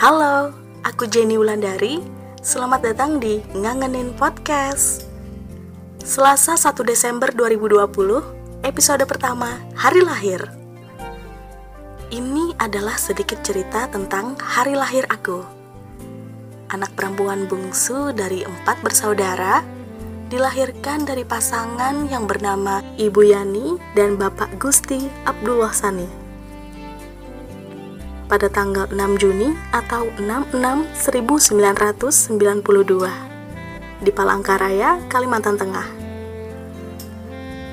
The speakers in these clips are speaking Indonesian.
Halo, aku Jenny Wulandari. Selamat datang di Ngangenin Podcast. Selasa 1 Desember 2020, episode pertama Hari Lahir. Ini adalah sedikit cerita tentang hari lahir aku. Anak perempuan bungsu dari empat bersaudara, dilahirkan dari pasangan yang bernama Ibu Yani dan Bapak Gusti Abdullah Sani pada tanggal 6 Juni atau 66 1992 di Palangkaraya, Kalimantan Tengah.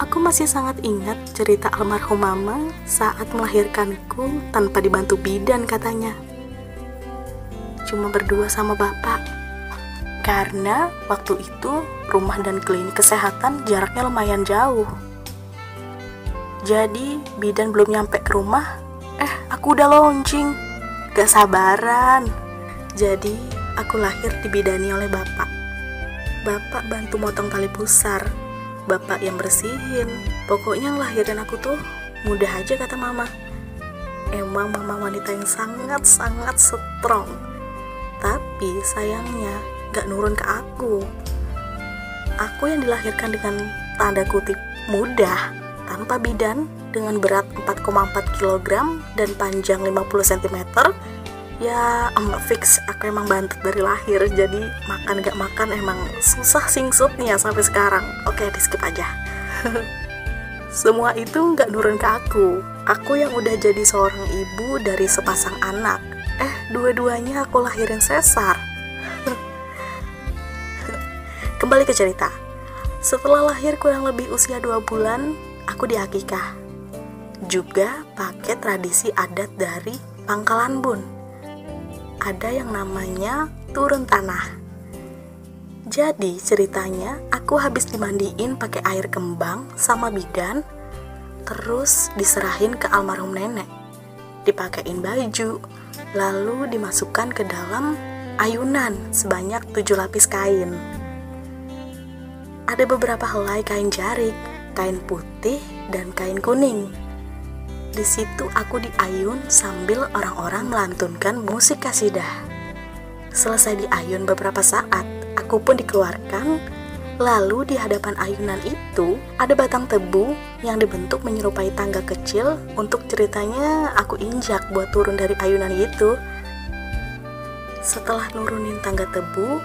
Aku masih sangat ingat cerita almarhum mama saat melahirkanku tanpa dibantu bidan katanya. Cuma berdua sama bapak. Karena waktu itu rumah dan klinik kesehatan jaraknya lumayan jauh. Jadi bidan belum nyampe ke rumah aku udah launching. Gak sabaran. Jadi, aku lahir dibidani oleh bapak. Bapak bantu motong tali pusar. Bapak yang bersihin. Pokoknya ngelahirin aku tuh mudah aja kata mama. Emang mama wanita yang sangat-sangat strong. Tapi sayangnya gak nurun ke aku. Aku yang dilahirkan dengan tanda kutip mudah tanpa bidan dengan berat 4,4 kg dan panjang 50 cm ya um, fix aku emang bantet dari lahir jadi makan gak makan emang susah singsut nih ya sampai sekarang. Oke di skip aja. Semua itu nggak nurun ke aku. Aku yang udah jadi seorang ibu dari sepasang anak. Eh dua-duanya aku lahirin sesar. Kembali ke cerita. Setelah lahir kurang lebih usia 2 bulan aku diakikah. Juga pakai tradisi adat dari Pangkalan Bun. Ada yang namanya turun tanah. Jadi ceritanya aku habis dimandiin pakai air kembang sama bidan, terus diserahin ke almarhum nenek. Dipakein baju, lalu dimasukkan ke dalam ayunan sebanyak tujuh lapis kain. Ada beberapa helai kain jarik, kain putih dan kain kuning. Di situ aku diayun sambil orang-orang melantunkan musik kasidah. Selesai diayun beberapa saat, aku pun dikeluarkan. Lalu di hadapan ayunan itu ada batang tebu yang dibentuk menyerupai tangga kecil untuk ceritanya aku injak buat turun dari ayunan itu. Setelah nurunin tangga tebu,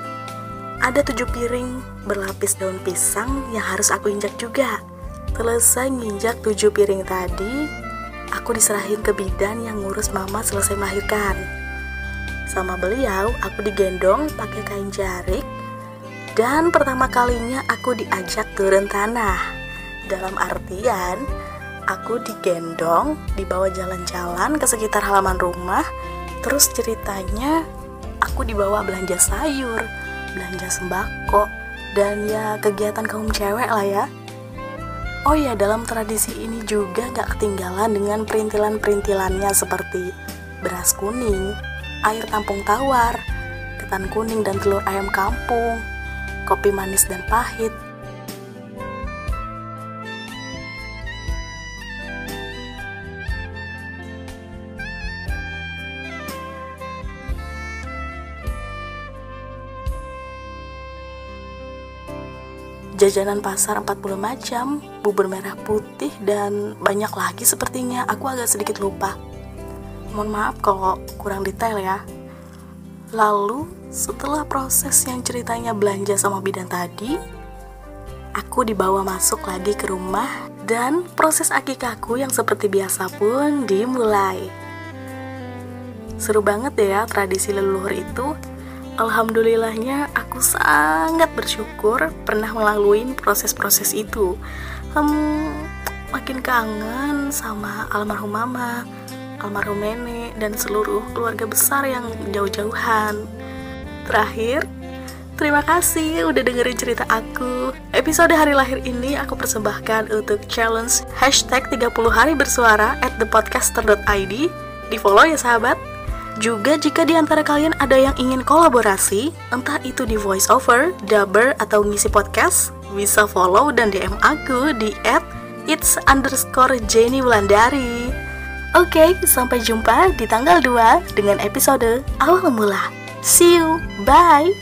ada tujuh piring berlapis daun pisang yang harus aku injak juga. Selesai nginjak tujuh piring tadi, aku diserahin ke bidan yang ngurus mama selesai melahirkan. Sama beliau, aku digendong pakai kain jarik, dan pertama kalinya aku diajak turun tanah. Dalam artian, aku digendong, dibawa jalan-jalan ke sekitar halaman rumah, terus ceritanya aku dibawa belanja sayur, belanja sembako, dan ya kegiatan kaum cewek lah ya. Oh ya, dalam tradisi ini juga gak ketinggalan dengan perintilan-perintilannya seperti beras kuning, air tampung tawar, ketan kuning dan telur ayam kampung, kopi manis dan pahit, jajanan pasar 40 macam, bubur merah putih, dan banyak lagi sepertinya. Aku agak sedikit lupa. Mohon maaf kalau kurang detail ya. Lalu, setelah proses yang ceritanya belanja sama bidan tadi, aku dibawa masuk lagi ke rumah dan proses akikahku yang seperti biasa pun dimulai. Seru banget ya tradisi leluhur itu Alhamdulillahnya aku sangat bersyukur pernah melalui proses-proses itu. Hmm, makin kangen sama almarhum mama, almarhum nenek, dan seluruh keluarga besar yang jauh-jauhan. Terakhir, terima kasih udah dengerin cerita aku. Episode hari lahir ini aku persembahkan untuk challenge hashtag 30 hari bersuara at thepodcaster.id. Di follow ya sahabat. Juga jika di antara kalian ada yang ingin kolaborasi, entah itu di voiceover, dubber, atau ngisi podcast, bisa follow dan DM aku di at it's underscore Jenny Wulandari. Oke, sampai jumpa di tanggal 2 dengan episode Awal Mula. See you, bye!